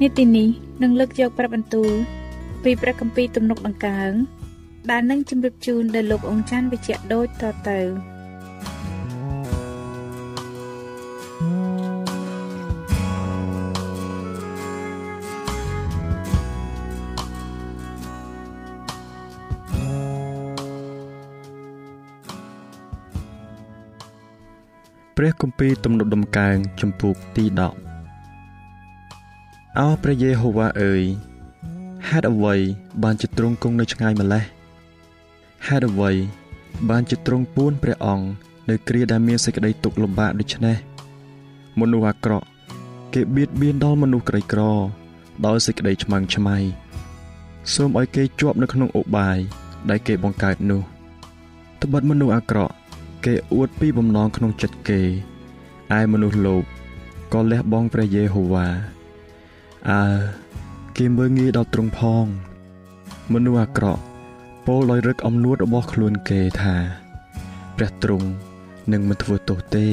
នេតិនេះនឹងលើកយកព្រះបន្ទូលពីព្រះគម្ពីរទំនុកដង្កើងដែលនឹងជម្រាបជូនដល់លោកអង្ចាន់វិជ្ជៈដូចតទៅព្រះគម្ពីរទំនុកដំកើងចំពោះទី10 អោព្រះយេហូវ៉ាអើយហេតុអ្វីបានជាទ្រង់គង់នៅឆ្ងាយម្លេះហេតុអ្វីបានជាទ្រង់ពួនព្រះអង្គនៅគ្រាដែលមានសេចក្តីទុក្ខលំបាកដូច្នេះមនុស្សអាក្រក់គេបៀតបៀនដល់មនុស្សក្រីក្រ ដោយសេចក្តីឆ្មាំងឆ្មៃសូមឲ្យគេជាប់នៅក្នុងឧបាយដែលគេបង្កើតនោះត្បិតមនុស្សអាក្រក់គេអួតពីបំណងក្នុងចិត្តគេឯមនុស្សលោភក៏លះបង់ព្រះយេហូវ៉ា អើគេមើងងាយដល់ទ្រង់ផង មនុស្សអាក្រក់ពោលដោយរឹកអំនួតរបស់ខ្លួនគេថាព្រះទ្រង់នឹងមិនធ្វើទោសទេឯ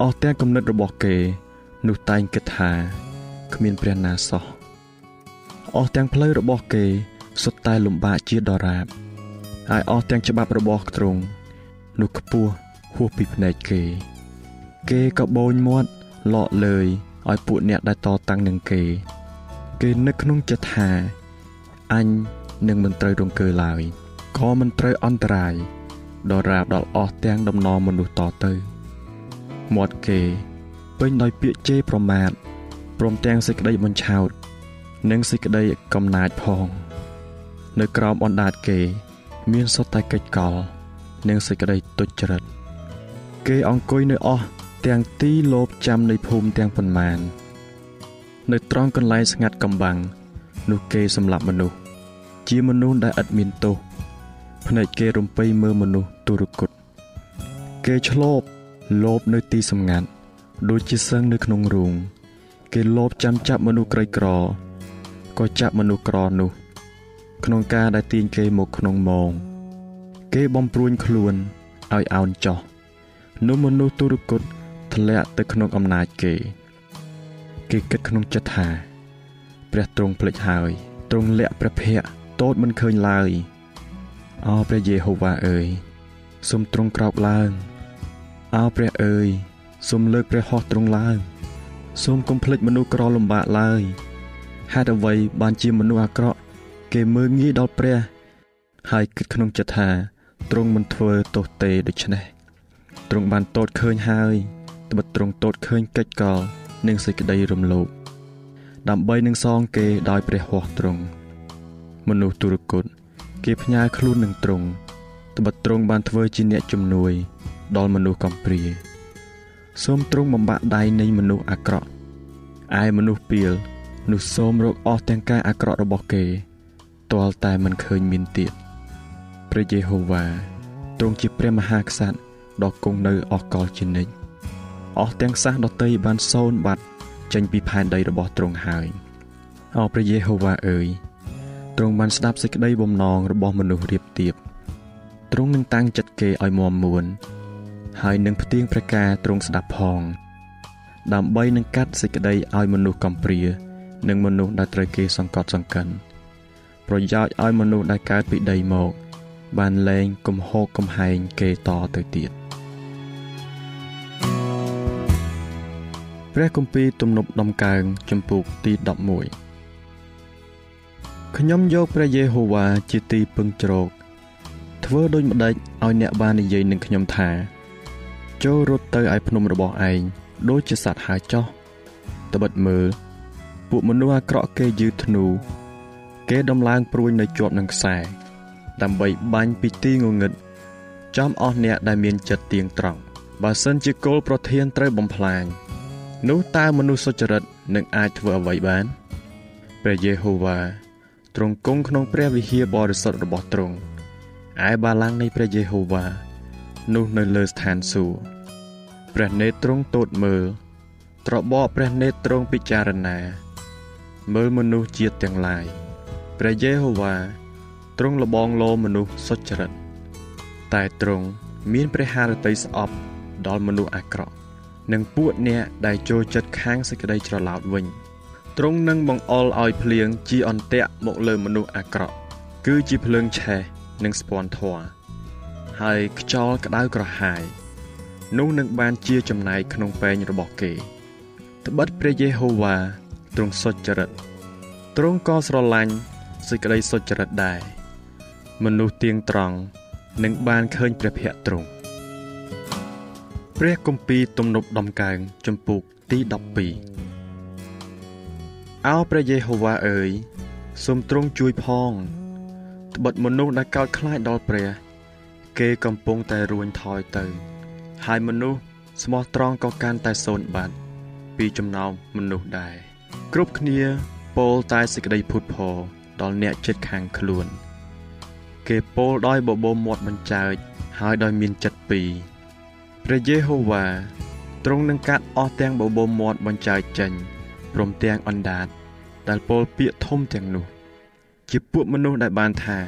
អស់ទាំងគំនិតរបស់គេ នោះតែងគិតថាគ្មានព្រះណាសោះអស់ទាំងផ្លូវរបស់គេសុទ្ធតែលំបាកជាដរាបហើយអស់ទាំងច្បាប់របស់ទ្រង់នោះខ្ពស់ហួសពីភ្នែកគេ គេក៏បូនមាត់លក់លើយ ឲ្យពួកអ្នកដែលតតាំងនឹងគេ គេនឹកក្នុងចិត្តថាអញនឹងមិនត្រូវរង្គើឡើយក៏មិនត្រូវអន្តរាយដល់រាបដល់អស់ទាំងដំណរមនុស្សតទៅមាត់គេពេញដោយពាក្យជេរប្រមាថព្រមទាំងសេចក្តីបញ្ឆោត និងសេចក្តីកំណាចផង នៅក្រោមអណ្ដាតគេ មានសុទ្ធតែកិច្ចកល និងសេចក្តីទុច្ចរិតគេអង្គុយនៅអស់ ទាំងទីលោបចាំនៃភូមិទាំងប៉ុន្មាន នៅត្រង់កន្លែងស្ងាត់កំបាំងនោះគេសម្លាប់មនុស្សជាមនុស្សដែលឥតមានទោសភ្នែកគេរំពៃមើលមនុស្សទុរគតគេឆ្លប់លោបនៅទីសម្ងាត់ដូចជាសឹងនៅក្នុងរូងគេលោបចាំចាប់មនុស្សក្រីក្រក៏ចាប់មនុស្សក្រនោះ ក្នុងការដែលទាញគេមកក្នុងម៉ងគេបំព្រួញខ្លួនឲ្យអោនចោះនោះមនុស្សទុរគត ធ្លាក់ទៅក្នុងអំណាចគេ គេគិតក្នុងចិត្តថា ព្រះទ្រង់ភ្លេចហើយទ្រង់លាក់ព្រះភ័ក្ត្រតូចមិនឃើញឡើយអោព្រះយេហូវ៉ាអើយសូមទ្រង់ក្រោកឡើងអោព្រះអើយសូមលើកព្រះហស្ថទ្រង់ឡើងសូមកុំភ្លេចមនុស្សក្រលំបាកឡើយហេតុអ្វីបានជាមនុស្សអាក្រក់គេមើងងាយដល់ព្រះ ហើយគិតក្នុងចិត្តថាទ្រង់មិនធ្វើទោសទេដូច្នេះទ្រង់បានតូចឃើញហើយ ត្បិតទ្រង់តូចឃើញកិច្ចកលនិងសេចក្តីរំលោភដើម្បីនឹងសងគេដោយព្រះហស្ថទ្រង់មនុស្សទុរគតគេផ្ញើខ្លួននឹងទ្រង់ត្បិតទ្រង់បានធ្វើជាអ្នកជំនួយ ដល់មនុស្សកំព្រាសូមទ្រង់បំបាក់ដៃនៃមនុស្សអាក្រក់ឯមនុស្សពីលនោះសូមរកអស់ទាំងការអាក្រក់របស់គេទាល់តែមិនឃើញមានទៀតព្រះយេហូវ៉ាទ្រង់ជាព្រះមហាក្សត្រដ៏គង់នៅអស់កលជានិច្ច អស់ទាំងសាសដតីបានសូន្យបាត់ចេញពីផែនដីរបស់ទ្រង់ហើយអោព្រះយេហូវ៉ាអើយទ្រង់បានស្ដាប់សេចក្តីបំណងរបស់មនុស្សរៀបទៀបទ្រង់នឹងតាំងចិត្តគេឲ្យមាំមួន ហើយនឹងផ្ទៀងប្រការទ្រង់ស្ដាប់ផង ដើម្បីនឹងកាត់សេចក្តីឲ្យមនុស្សកំព្រា និងមនុស្សដែលត្រូវគេសង្កត់សង្កិនប្រយោជន៍ឲ្យមនុស្សដែលកើតពីដីមក បានលែងកំហកកំហែងគេតទៅទៀត ព្រះគម្ពីរទំនុកដំកើងចំពុកទី11ខ្ញុំយកព្រះយេហូវ៉ាជាទីពឹងជ្រកធ្វើដូចម្ដេចឲ្យអ្នកបាននិយាយនឹងខ្ញុំថា ចូលរត់ទៅឯភ្នំរបស់ឯងដូចជាសត្វហើចោះត្បិតមើលពួកមនុស្សអាក្រក់គេយឺធ្នូគេដំឡើងព្រួយនៅជាប់នឹងខ្សែដើម្បីបាញ់ពីទីងងឹតចំអស់អ្នកដែលមានចិត្តទៀងត្រង់បើសិនជាគោលប្រធានត្រូវបំផ្លាញ នោះតើមនុស្សសុចរិតនឹងអាចធ្វើអ្វីបានព្រះយេហូវ៉ាទ្រង់គង់ក្នុងព្រះវិហារបរិសុទ្ធរបស់ទ្រង់ឯបាឡាំងនៃព្រះយេហូវ៉ានោះនៅលើស្ថានសួគ៌ព្រះនេត្រទ្រង់ទតមើលត្របកព្រះនេត្រទ្រង់ពិចារណា មើលមនុស្សជាតិទាំងឡាយព្រះយេហូវ៉ាទ្រង់លបងលោមនុស្សសុចរិតតែទ្រង់មានព្រះハរតីស្អប់ដល់មនុស្សអាក្រក់ និងពួកអ្នកដែលចូលចិត្តខាងសេចក្តីច្រឡោតវិញទ្រង់នឹងបង្អុលឲ្យភ្លៀងជាអន្ទាក់មកលើមនុស្សអាក្រក់គឺជាភ្លើងឆេះនិងស្ពាន់ធွာហើយខ្យល់ក្តៅក្រហាយនោះនឹងបានជាចំណែកក្នុងពែងរបស់គេត្បិតព្រះយេហូវ៉ាទ្រង់សុចរិតទ្រង់ក៏ស្រឡាញ់សេចក្តីសុចរិតដែរមនុស្សទៀងត្រង់នឹងបានឃើញព្រះភ័ក្ត្រទ្រង់ ព្រះគម្ពីរទំនុកដំកើងចំពុកទី12អោព្រះយេហូវ៉ាអើយសូមទ្រង់ជួយផងត្បិតមនុស្សដែលកោតខ្លាចដល់ព្រះ គេកំពុងតែរួញថយទៅ ហើយមនុស្សស្មោះត្រង់ក៏កាន់តែសូន្យបាត់ ពីចំណោមមនុស្សដែរគ្រប់គ្នាពោលតែសេចក្តីភុតផរដល់អ្នកចិត្តខាងខ្លួន គេពោលដោយបបោមាត់បញ្ចើចហើយដោយមានចិត្តពីរ ព្រះយេហូវ៉ាទ្រង់នឹងកាត់អស់ទាំងបបោមាត់បញ្ចើចចេញព្រមទាំងអណ្ដាតដែលពោលពាក្យធំទាំងនោះ ជាពួកមនុស្សដែលបានថា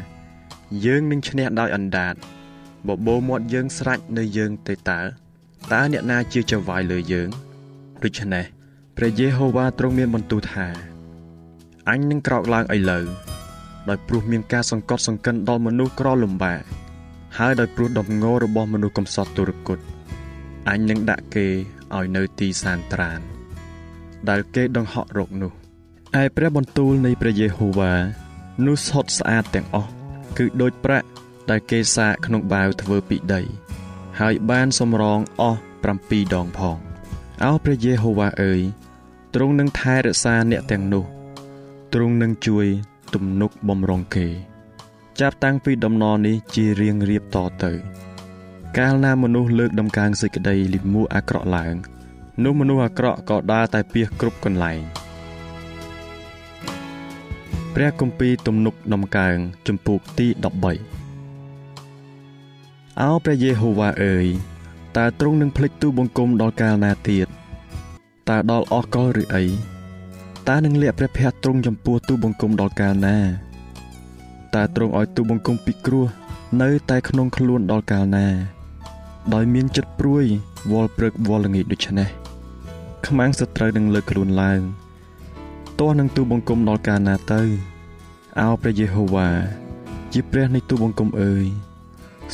យើងនឹងឈ្នះដោយអណ្ដាតបបោមាត់យើងស្រាច់នៅយើងទេតើតើអ្នកណាជាចៅវាយលើយើងដូច្នេះព្រះយេហូវ៉ាទ្រង់មានបន្ទូលថាអញនឹងក្រោកឡើងឥឡូវដោយព្រោះមានការសង្កត់សង្កិនដល់មនុស្សក្រលំបាកហើយដោយព្រោះដំងរបស់មនុស្សកំសត់ទុរគត អញនឹងដាក់គេឲ្យនៅទីសានត្រាន ដែលគេដង្ហក់រកនោះឯព្រះបន្ទូលនៃព្រះយេហូវ៉ានោះសុទ្ធស្អាតទាំងអស់គឺដូចប្រាក់ដែលគេសាកក្នុងបាវធ្វើពីដី ហើយបានសម្រងអស់7ដងផងអោព្រះយេហូវ៉ាអើយទ្រង់នឹងថែរក្សាអ្នកទាំងនោះទ្រង់នឹងជួយទំនុកបំរុងគេ ចាប់តាំងពីដំណរនេះជារៀងរៀបតទៅ កាលណាមនុស្សលើកដំកើងសេចក្តីលិមួអាក្រក់ឡើងនោះមនុស្សអាក្រក់ក៏ដើរតែពៀសគ្រប់កន្លែងព្រះគម្ពីរទំនុកដំកើងចំពូកទី13អោព្រះយេហូវ៉ាអើយតើទ្រង់នឹងភ្លេចទូបង្គំដល់កាលណាទៀតតើដល់អស់កលឬអីតើនឹងលាក់ព្រះភ័ក្ត្រទ្រង់ចំពោះទូបង្គំដល់កាលណាតើទ្រង់ឲ្យទូបង្គំពិគ្រោះនៅតែក្នុងខ្លួនដល់កាលណា ដោយមានចិត្តព្រួយវល់ព្រឹកវល់ល្ងាចដូច្នេះខ្មាំងសត្រូវនឹងលើកខ្លួនឡើងទាស់នឹងទូបង្គំដល់កាលណាទៅអោព្រះយេហូវ៉ាជាព្រះនៃទូបង្គំអើយ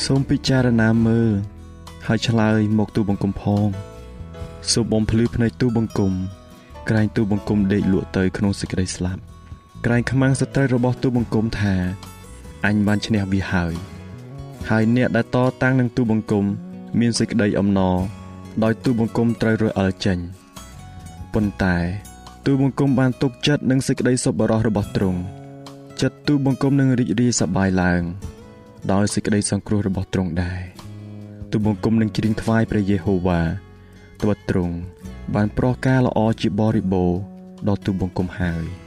សូមពិចារណាមើលហើយឆ្លើយមកទូបង្គំផងសូមបំភ្លឺភ្នែកទូបង្គំក្រែងទូបង្គំដេកលក់ទៅក្នុងសេចក្តីស្លាប់ក្រែងខ្មាំងសត្រូវរបស់ទូបង្គំថាអញបានឈ្នះវាហើយហើយអ្នកដែលតតាំងនឹងទូបង្គំ មានសេចក្តីអំណរដោយទូបង្គំត្រូវរអិលចេញប៉ុន្តែទូបង្គំបានទុកចិត្តនឹងសេចក្តីសប្បុរសរបស់ទ្រង់ចិត្តទូបង្គំនឹងរីករាយសប្បាយឡើង ដោយសេចក្តីសង្គ្រោះរបស់ទ្រង់ដែរទូបង្គំនឹងច្រៀងថ្វាយព្រះយេហូវ៉ាត្បិតទ្រង់បានប្រោះការល្អជាបរិបូរដល់ទូបង្គំហើយ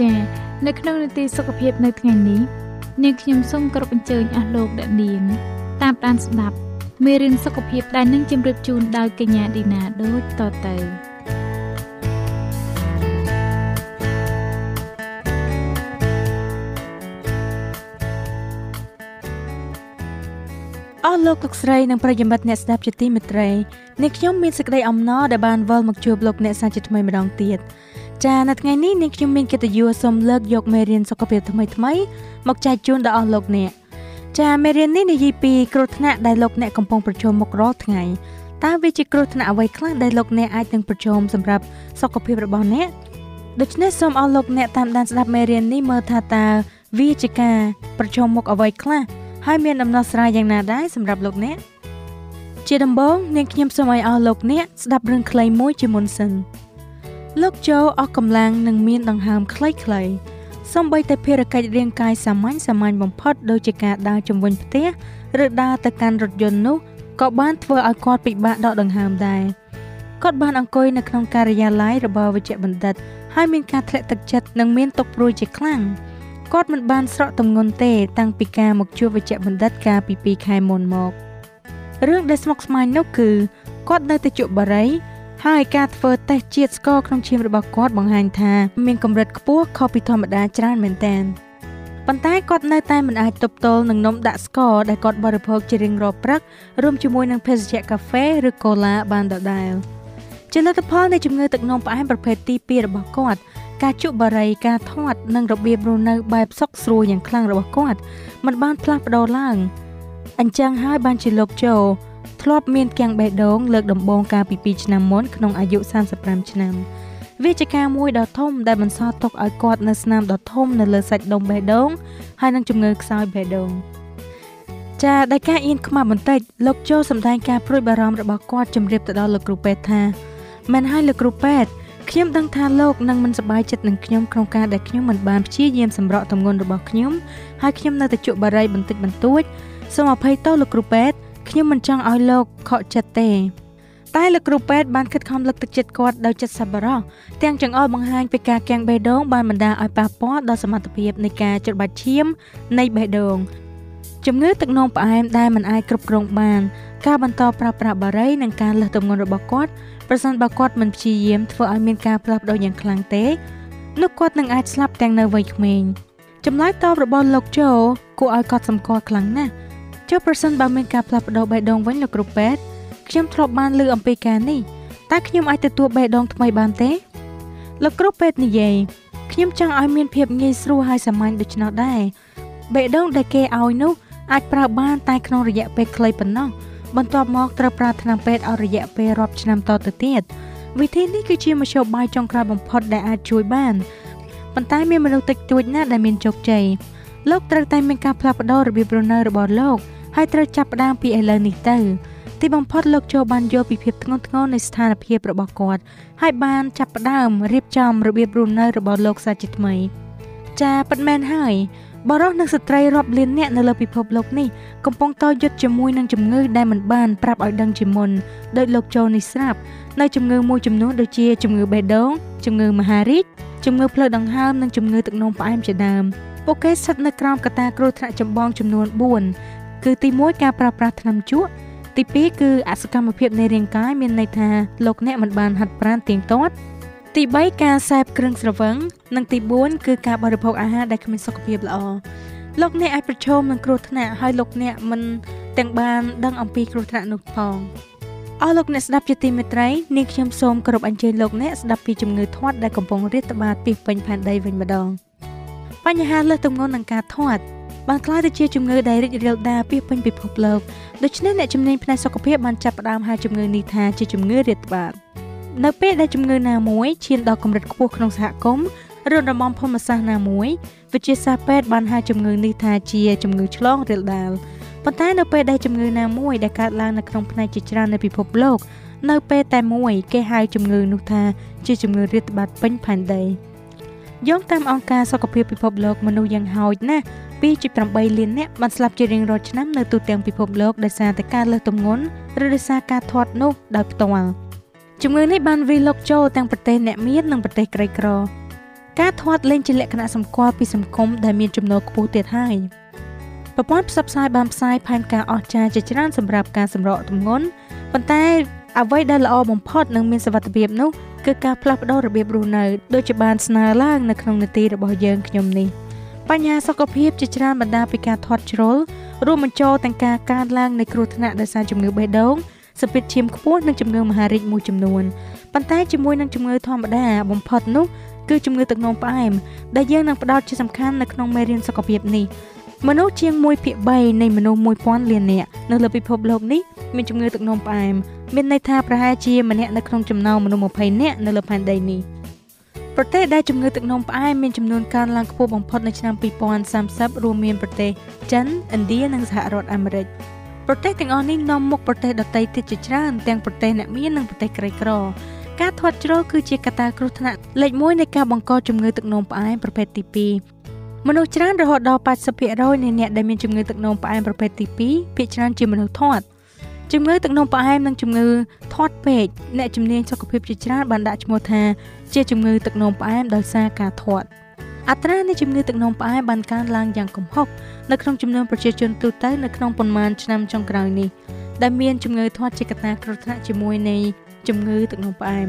ចា៎នៅក្នុងនីតិសុខភាពនៅថ្ងៃនេះនាងខ្ញុំសូមគោរពអញ្ជើញអស់លោកអ្នកនាងតាមដានស្ដាប់មេរៀនសុខភាពដែលនឹងជម្រាបជូនដោយកញ្ញាឌីណាដូចតទៅស់លោកលោកស្រីនិងប្រិយមិត្តអ្នកស្ដាប់ជាទីមេត្រីនាងខ្ញុំមានសេចក្តីអំណរដែលបានវិលមកជួបលោកអ្នកសាជាថ្មីម្ដងទៀត ចានៅថ្ងៃនេះនាងខ្ញុំមានកិត្តិយសសូមលើកយកមេរៀនសុខភាពថ្មីថ្មីមកចែកជូនដល់អស់លោកអ្នកចាមេរៀននេះនិយាយពីគ្រោះថ្នាក់ដែលលោកអ្នកកំពុងប្រឈមមុខរាល់ថ្ងៃតើវាជាគ្រោះថ្នាក់អ្វីខ្លះដែលលោកអ្នកអាចនឹងប្រឈមសម្រាប់សុខភាពរបស់អ្នកដូច្នេះសូមអស់លោកអ្នកតាមដានស្ដាប់មេរៀននេះមើលថាតើវាជាការប្រឈមមុខអ្វីខ្លះហើយមានដំណោះស្រាយយ៉ាងណាដែរសម្រាប់លោកអ្នកជាដំបូងនាងខ្ញុំសូមឲ្យអស់លោកអ្នកស្ដាប់រឿងខ្លីមួយជាមុនសិន លោកโจអស់កម្លាំងនិងមានដង្ហើមខ្លីៗសូម្បីតែភារកិច្ចរាងកាយសាមញ្ញសាមញ្ញបំផុតដូចជាការដើរជុំវិញផ្ទះឬដើរទៅកាន់រថយន្តនោះក៏បានធ្វើឲ្យគាត់ពិបាកដកដង្ហើមដែរគាត់បានអង្គុយនៅក្នុងការិយាល័យរបស់វិជ្ជបណ្ឌិតហើយមានការធ្លាក់ទឹកចិត្តនិងមានទុក្ខព្រួយជាខ្លាំងគាត់មិនបានស្រកទម្ងន់ទេ តាំងពីការមកជួបវេជ្ជបណ្ឌិតកាលពី2ខែមុនមករឿងដែលស្មុគស្មាញនោះគឺគាត់នៅតែជក់បារី ហើយការធ្វើតេស្តជាតិស្ករក្នុងឈាមរបស់គាត់បង្ហាញថាមានកម្រិតខ្ពស់ខុសពីធម្មតាច្រើនមែនទែនប៉ុន្តែគាត់នៅតែមិនអាចទប់ទល់នឹងនំដាក់ស្ករដែលគាត់បរិភោគជារៀងរាល់ព្រឹករួមជាមួយនឹងភេសជ្ជៈកាហ្វេឬកូឡាបានដដែលជាលទ្ធផលនៃជំងឺទឹកនោមផ្អែមប្រភេទទី2របស់គាត់ការជក់បារីការធាត់និងរបៀបរស់នៅបែបសុកស្រួលយ៉ាងខ្លាំងរបស់គាត់มันបានផ្លាស់ប្ដូរឡើងអញ្ចឹងហើយបានជាលោកជូ ធ្លាប់មានគាំងបេះដូងលើកដំបូងកាលពី2ឆ្នាំមុនក្នុងអាយុ35ឆ្នាំវាជាការមួយដ៏ធំដែលបន្សល់ទុកឲ្យគាត់នៅស្នាមដ៏ធំនៅលើសាច់ដុំបេះដូងហើយនឹងជំងឺខ្សោយបេះដូងចាដោយការអៀនខ្មាស់បន្តិចលោកជូសម្ដែងការព្រួយបារម្ភរបស់គាត់ជម្រាបទៅដល់លោកគ្រូពេទ្យថាមិនហើយលោកគ្រូពេទ្យខ្ញុំដឹងថាលោកនឹងមិនសប្បាយចិត្តនឹងខ្ញុំក្នុងការដែលខ្ញុំមិនបានព្យាយាមសម្រកទម្ងន់របស់ខ្ញុំហើយខ្ញុំនៅតែជក់បារីបន្តិចបន្តួចសូមអភ័យទោសលោកគ្រូពេទ្យ ខ្ញុំមិនចង់ឲ្យលោកខកចិត្តទេតែលោកគ្រូពេទ្យបានខិតខំលើកទឹកចិត្តគាត់ដោយចិត្តសប្បុរសទាំងចង្អុលបង្ហាញពីការកាំងបេះដូងបានបណ្ដាលឲ្យប៉ះពាល់ដល់សមត្ថភាពនៃការច្របាច់ឈាមនៃបេះដូងជំងឺទឹកនោមផ្អែមដែលមិនអាចគ្រប់គ្រងបាន ការបន្តប្រើប្រាស់បារីនិងការលើសទម្ងន់របស់គាត់ប្រសិនបើគាត់មិនព្យាយាមធ្វើឲ្យមានការផ្លាស់ប្ដូរយ៉ាងខ្លាំងទេនោះគាត់នឹងអាចស្លាប់ទាំងនៅវ័យក្មេងចម្លើយតបរបស់លោកជូគួរឲ្យកត់សម្គាល់ខ្លាំងណាស់ ចុះប្រសិនបើមានការផ្លាស់ប្ដូរបេះដូងវិញលោកគ្រូពេទ្យខ្ញុំធ្លាប់បានឮអំពីការនេះតើខ្ញុំអាចទទួលបេះដូងថ្មីបានទេលោកគ្រូពេទ្យនិយាយខ្ញុំចង់ឲ្យមានភាពងាយស្រួលហើយសាមញ្ញដូច្នោះដែរបេះដូងដែលគេឲ្យនោះអាចប្រើបានតែក្នុងរយៈពេលខ្លីប៉ុណ្ណោះបន្ទាប់មកត្រូវប្រើថ្នាំពេទ្យអស់រយៈពេលរាប់ឆ្នាំតទៅទៀតវិធីនេះគឺជាមធ្យោបាយចុងក្រោយបំផុតដែលអាចជួយបានប៉ុន្តែមានមនុស្សតិចតួចណាស់ដែលមានជោគជ័យ លោកត្រូវតែមានការផ្លាស់ប្ដូររបៀបរស់នៅរបស់លោកហើយត្រូវចាប់ផ្ដើមពីឥឡូវនេះទៅទីបំផុតលោកចូលបានយល់ពីភាពធ្ងន់ធ្ងរនៃស្ថានភាពរបស់គាត់ហើយបានចាប់ផ្ដើមរៀបចំរបៀបរស់នៅរបស់លោកសាជាថ្មី ចាប៉ិតមែនហើយបរិសនិងស្ត្រីរាប់លាននាក់នៅលើពិភពលោកនេះកំពុងតយុទ្ធជាមួយនឹងជំងឺដែលមិនបានប្រាប់ឲ្យដឹងជាមុនដោយលោកโจនេះស្រាប់នៅជំងឺមួយចំនួនដូចជាជំងឺបេះដូងជំងឺមហារីកជំងឺផ្លូវដង្ហើមនិងជំងឺទឹកនោមផ្អែមជាដើម ពួកគេស្ថិតនៅក្រោមកត្តាគ្រោះថ្នាក់ចម្បងចំនួន4គឺទី1ការប្រើប្រាស់ថ្នាំជក់ទី2គឺអសកម្មភាពនៃរាងកាយមានន័យថាលោកអ្នកមិនបានហាត់ប្រាណទៀងទាត់ទី3ការសេពគ្រឿងស្រវឹងនិងទី4គឺការបរិភោគអាហារដែលគ្មានសុខភាពល្អលោកអ្នកអាចប្រឈមនឹងគ្រោះថ្នាក់ហើយលោកអ្នកមិនទាំងបានដឹងអំពីគ្រោះថ្នាក់នោះផងអស់លោកអ្នកស្ដាប់ជាទីមេត្រីនាងខ្ញុំសូមគោរពអញ្ជើញលោកអ្នកស្ដាប់ពីជំងឺធាត់ដែលកំពុងរាតត្បាតពីពេញផែនដីវិញម្ដង បញ្ហាលើសទម្ងន់នឹងការធាត់បានក្លាយទៅជាជំងឺដែលរីករាលដាលពីពេញពិភពលោកដូច្នេះអ្នកជំនាញផ្នែកសុខភាពបានចាប់ផ្ដើមហៅជំងឺនេះថាជាជំងឺរាតត្បាតនៅពេលដែលជំងឺណាមួយឈានដល់កម្រិតខ្ពស់ក្នុងសហគមន៍ឬតំបន់ភូមិសាស្ត្រណាមួយវិទ្យាសាស្ត្រពេទ្យបានហៅជំងឺនេះថាជាជំងឺឆ្លងរាលដាលប៉ុន្តែនៅពេលដែលជំងឺណាមួយដែលកើតឡើងនៅក្នុងផ្នែកជាច្រើននៃពិភពលោកនៅពេលតែមួយគេហៅជំងឺនោះថាជាជំងឺរាតត្បាតពេញផែនដី យោងតាមអង្គការសុខភាពពិភពលោកមនុស្សយ៉ាងហោចណាស់2.8លាននាក់បានស្លាប់ជារៀងរាល់ឆ្នាំនៅទូទាំងពិភពលោកដោយសារតែការលើសទម្ងន់ឬដោយសារការធាត់នោះដោយផ្ទាល់ជំងឺនេះបានវាយលុកចូលទាំងប្រទេសអ្នកមាននិងប្រទេសក្រីក្រ ការធាត់លែងជាលក្ខណៈសម្គាល់ពីសង្គមដែលមានចំណូលខ្ពស់ទៀតហើយប្រព័ន្ធផ្សព្វផ្សាយបានផ្សាយផែនការអស្ចារ្យជាច្រើនសម្រាប់ការសម្រកទម្ងន់ប៉ុន្តែអ្វីដែលល្អបំផុតនិងមានសុវត្ថិភាពនោះ គឺការផ្លាស់ប្ដូររបៀបរស់នៅដូចជាបានស្នើឡើងនៅក្នុងនីតិរបស់យើងខ្ញុំនេះបញ្ហាសុខភាពជាច្រើនបណ្ដាពីការធាត់ជ្រុលរួមបញ្ចូលទាំងការកើនឡើងនៃគ្រោះថ្នាក់ដោយសារជំងឺបេះដូងសម្ពាធឈាមខ្ពស់និងជំងឺមហារីកមួយចំនួនប៉ុន្តែជាមួយនឹងជំងឺធម្មតាបំផុតនោះគឺជំងឺទឹកនោមផ្អែមដែលយើងនឹងផ្ដោតជាសំខាន់នៅក្នុងមេរៀនសុខភាពនេះ មនុស្សជាង1ភាគ3នៃមនុស្ស1000លាននាក់នៅលើពិភពលោកនេះមានជំងឺទឹកនោមផ្អែមមានន័យថាប្រហែលជាម្នាក់នៅក្នុងចំណោមមនុស្ស20នាក់នៅលើផែនដីនេះប្រទេសដែលជំងឺទឹកនោមផ្អែមមានចំនួនកើនឡើងខ្ពស់បំផុតនៅឆ្នាំ2030រួមមានប្រទេសចិនឥណ្ឌានិងសហរដ្ឋអាមេរិកប្រទេសទាំងអស់នេះនាំមុខប្រទេសដទៃទៀតជាច្រើនទាំងប្រទេសអ្នកមាននិងប្រទេសក្រីក្រការធាត់ជ្រុលគឺជាកត្តាគ្រោះថ្នាក់លេខ1នៃការបង្កជំងឺទឹកនោមផ្អែមប្រភេទទី2 មនុស្សច្រើនរហូតដល់80%នៃអ្នកដែលមានជំងឺទឹកនោមផ្អែមប្រភេទទី2ភាគច្រើនជាមនុស្សធាត់ជំងឺទឹកនោមផ្អែមនិងជំងឺធាត់ពេកអ្នកជំនាញសុខភាពជាច្រើនបានដាក់ឈ្មោះថាជាជំងឺទឹកនោមផ្អែមដោយសារការធាត់អត្រានៃជំងឺទឹកនោមផ្អែមបានកើនឡើងយ៉ាងគំហុកនៅក្នុងចំនួនប្រជាជនទូទៅនៅក្នុងប៉ុន្មានឆ្នាំចុងក្រោយនេះដែលមានជំងឺធាត់ជាកត្តាគ្រោះថ្នាក់ជាមួយនៃជំងឺទឹកនោមផ្អែម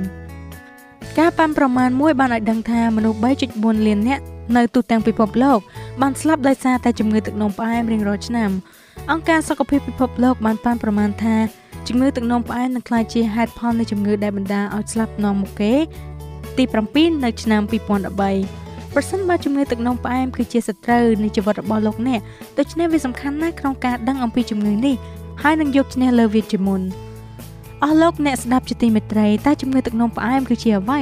ការប៉ាន់ប្រមាណមួយបានឲ្យដឹងថាមនុស្ស3.4លាននាក់ នៅទូទាំងពិភពលោកបានស្លាប់ដោយសារតែជំងឺទឹកនោមផ្អែមរៀងរាល់ឆ្នាំអង្គការសុខភាពពិភពលោកបានប៉ាន់ប្រមាណថាជំងឺទឹកនោមផ្អែមនឹងក្លាយជាហេតុផលនៃជំងឺដែលបណ្ដាលឲ្យស្លាប់នាំមុខគេទី7នៅឆ្នាំ2013ប្រសិនបើជំងឺទឹកនោមផ្អែមគឺជាសត្រូវនៃជីវិតរបស់លោកអ្នកដូច្នេះវាសំខាន់ណាស់ក្នុងការដឹងអំពីជំងឺនេះហើយនឹងយកឈ្នះលើវាជាមុនអស់លោកអ្នកស្ដាប់ជាទីមេត្រីតើជំងឺទឹកនោមផ្អែមគឺជាអ្វី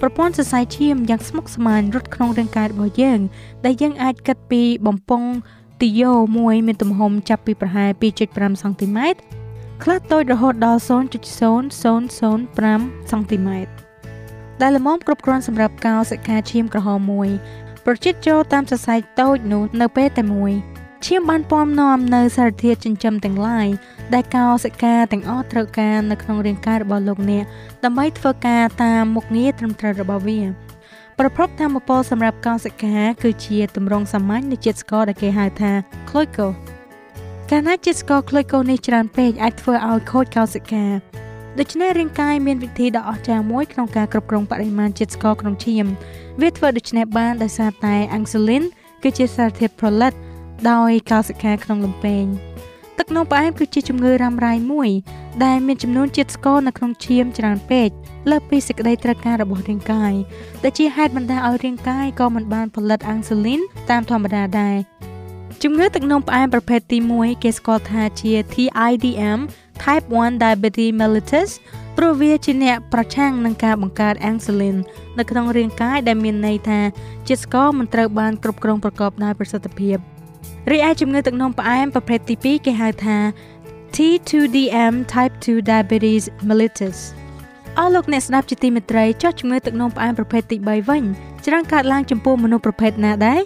ប្រព័ន្ធសរសៃឈាមយ៉ាងស្មុគស្មាញរត់ក្នុងរាងកាយរបស់យើង ដែលយើងអាចគិតពីបំពង់ទីយ៉ូមួយមានទំហំចាប់ពីប្រហែល2.5សង់ទីម៉ែត្រខ្លះតូចរហូតដល់0.0005សង់ទីម៉ែត្រដែលល្មមគ្រប់គ្រាន់សម្រាប់កោសិកាឈាមក្រហមមួយ ប្រជិតចូលតាមសរសៃតូចនោះនៅពេលតែមួយ ឈាមបានពំនាំនៅសារធាតុចិញ្ចឹមទាំងឡាយដែលកោសិកាទាំងអស់ត្រូវការនៅក្នុងរាងកាយរបស់លោកអ្នកដើម្បីធ្វើការតាមមុខងារត្រឹមត្រូវរបស់វាប្រភពធម្មពលសម្រាប់កោសិកាគឺជាទម្រង់សាមញ្ញនៃជាតិស្ករដែលគេហៅថា glucose កាលណាជាតិស្ករ glucose នេះច្រើនពេកអាចធ្វើឲ្យខូចកោសិកាដូច្នេះរាងកាយមានវិធីដ៏អស្ចារ្យមួយក្នុងការគ្រប់គ្រងបរិមាណជាតិស្ករក្នុងឈាម វាធ្វើដូច្នេះបានដោយសារតែ insulin គឺជាសារធាតុផលិត ដោយកោសិកាក្នុងលំពេងទឹកនោមផ្អែមគឺជាជំងឺរ៉ាំរ៉ៃមួយ ដែលមានចំនួនជាតិស្ករនៅក្នុងឈាមច្រើនពេកលើសពីសេចក្តីត្រូវការរបស់រាងកាយដែលជាហេតុបណ្ដាលឲ្យរាងកាយក៏មិនបានផលិតអាំងស៊ូលីនតាមធម្មតាដែរជំងឺទឹកនោមផ្អែមប្រភេទទី1គេស្គាល់ថាជា TIDM Type 1 Diabetes mellitus ព្រោះវាជាអ្នកប្រឆាំងនឹងការបង្កើតអាំងស៊ូលីននៅក្នុងរាងកាយដែលមានន័យថាជាតិស្ករមិនត្រូវបានគ្រប់គ្រងប្រកបដោយប្រសិទ្ធភាព រីឯជំងឺទឹកនោមផ្អែមប្រភេទទី2គេហៅថា T2DM type 2 diabetes mellitus អស់លោកអ្នកស្ដាប់ជាទីមេត្រីចុះជំងឺទឹកនោមផ្អែមប្រភេទទី3វិញច្រើនកើតឡើងចំពោះមនុស្សប្រភេទណាដែរ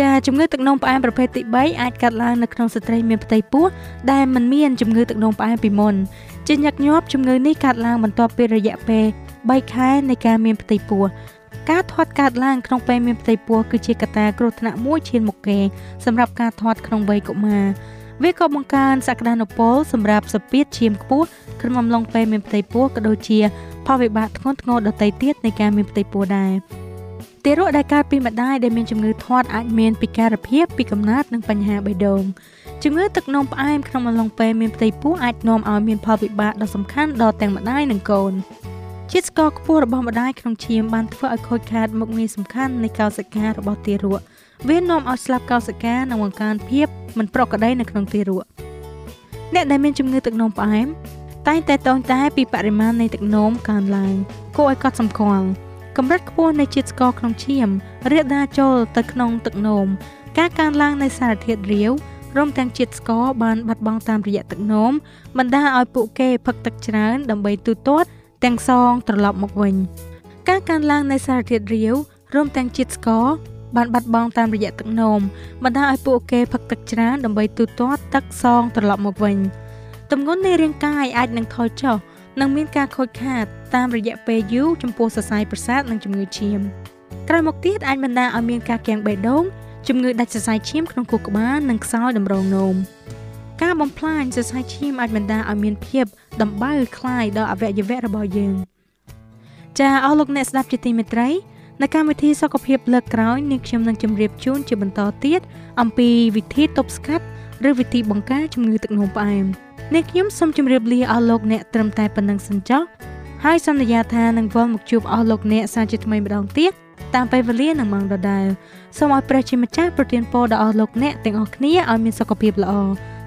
ចាជំងឺទឹកនោមផ្អែមប្រភេទទី3អាចកើតឡើងនៅក្នុងស្ត្រីមានផ្ទៃពោះដែលមិនមានជំងឺទឹកនោមផ្អែមពីមុនជាញឹកញាប់ជំងឺនេះកើតឡើងបន្ទាប់ពីរយៈពេល3ខែនៃការមានផ្ទៃពោះ ការធាត់កើតឡើងក្នុងពេលមានផ្ទៃពោះគឺជាកត្តាគ្រោះថ្នាក់មួយឈានមុខគេសម្រាប់ការធាត់ក្នុងវ័យកុមារវាក៏បង្កើនសក្តានុពលសម្រាប់សពាតឈាមខ្ពស់ក្នុងអំឡុងពេលមានផ្ទៃពោះក៏ដូចជាផលវិបាកធ្ងន់ធ្ងរដទៃទៀតនៃការមានផ្ទៃពោះដែរទារកដែលកើតពីម្ដាយដែលមានជំងឺធាត់អាចមានពិការភាពពីកំណើតនិងបញ្ហាបេះដូងជំងឺទឹកនោមផ្អែមក្នុងអំឡុងពេលមានផ្ទៃពោះអាចនាំឲ្យមានផលវិបាកដ៏សំខាន់ដល់ទាំងម្ដាយនិងកូន ជាតិស្ករខ្ពស់របស់ម្ដាយក្នុងឈាមបានធ្វើឲ្យខូចខាតមុខងារសំខាន់នៃកោសិការបស់ទារកវានាំឲ្យស្លាប់កោសិកានិងបង្កើនភាពមិនប្រក្រតីនៅក្នុងទារកអ្នកដែលមានជំងឺទឹកនោមផ្អែមតែងតែតងតែពីបរិមាណនៃទឹកនោមកើនឡើងគួរឲ្យកត់សម្គាល់កម្រិតខ្ពស់នៃជាតិស្ករក្នុងឈាមរាលដាលចូលទៅក្នុងទឹកនោមការកើនឡើងនៃសារធាតុរាវរួមទាំងជាតិស្ករបានបាត់បង់តាមរយៈទឹកនោមបណ្ដាលឲ្យពួកគេផឹកទឹកច្រើនដើម្បីទូទាត់ ទាំងសងត្រឡប់មកវិញ ការកើនឡើងនៃសារធាតុរាវរួមទាំងជាតិស្ករបានបាត់បង់តាមរយៈទឹកនោមបណ្ដាលឲ្យពួកគេផឹកទឹកច្រើនដើម្បីទូទាត់ទឹកសងត្រឡប់មកវិញទម្ងន់នៃរាងកាយអាចនឹងថយចុះនិងមានការខូចខាតតាមរយៈពេលយូរចំពោះសរសៃប្រសាទនិងជំងឺឈាមក្រោយមកទៀតអាចបណ្ដាលឲ្យមានការគាំងបេះដូងជំងឺដាច់សរសៃឈាមក្នុងខួរក្បាលនិងខ្សោយតម្រងនោម ការបំផ្លាញសរសៃឈាមអាចបណ្ដាលឲ្យមានភាពដំបៅคล้ายដល់អវយវៈរបស់យើងចាអស់លោកអ្នកស្ដាប់ជាទីមេត្រីនៅកម្មវិធីសុខភាពលើកក្រោយនាងខ្ញុំនឹងជម្រាបជូនជាបន្តទៀតអំពីវិធីទប់ស្កាត់ឬវិធីបង្ការជំងឺទឹកនោមផ្អែមនាងខ្ញុំសូមជម្រាបលាអស់លោកអ្នកត្រឹមតែប៉ុណ្ណឹងសិនចុះហើយសន្យាថានឹងវិលមកជួបអស់លោកអ្នកសាជាថ្មីម្ដងទៀតតាមពេលវេលានិងម៉ោងដដែលសូមឲ្យព្រះជាម្ចាស់ប្រទានពរដល់អស់លោកអ្នកទាំងអស់គ្នាឲ្យមានសុខភាពល្អ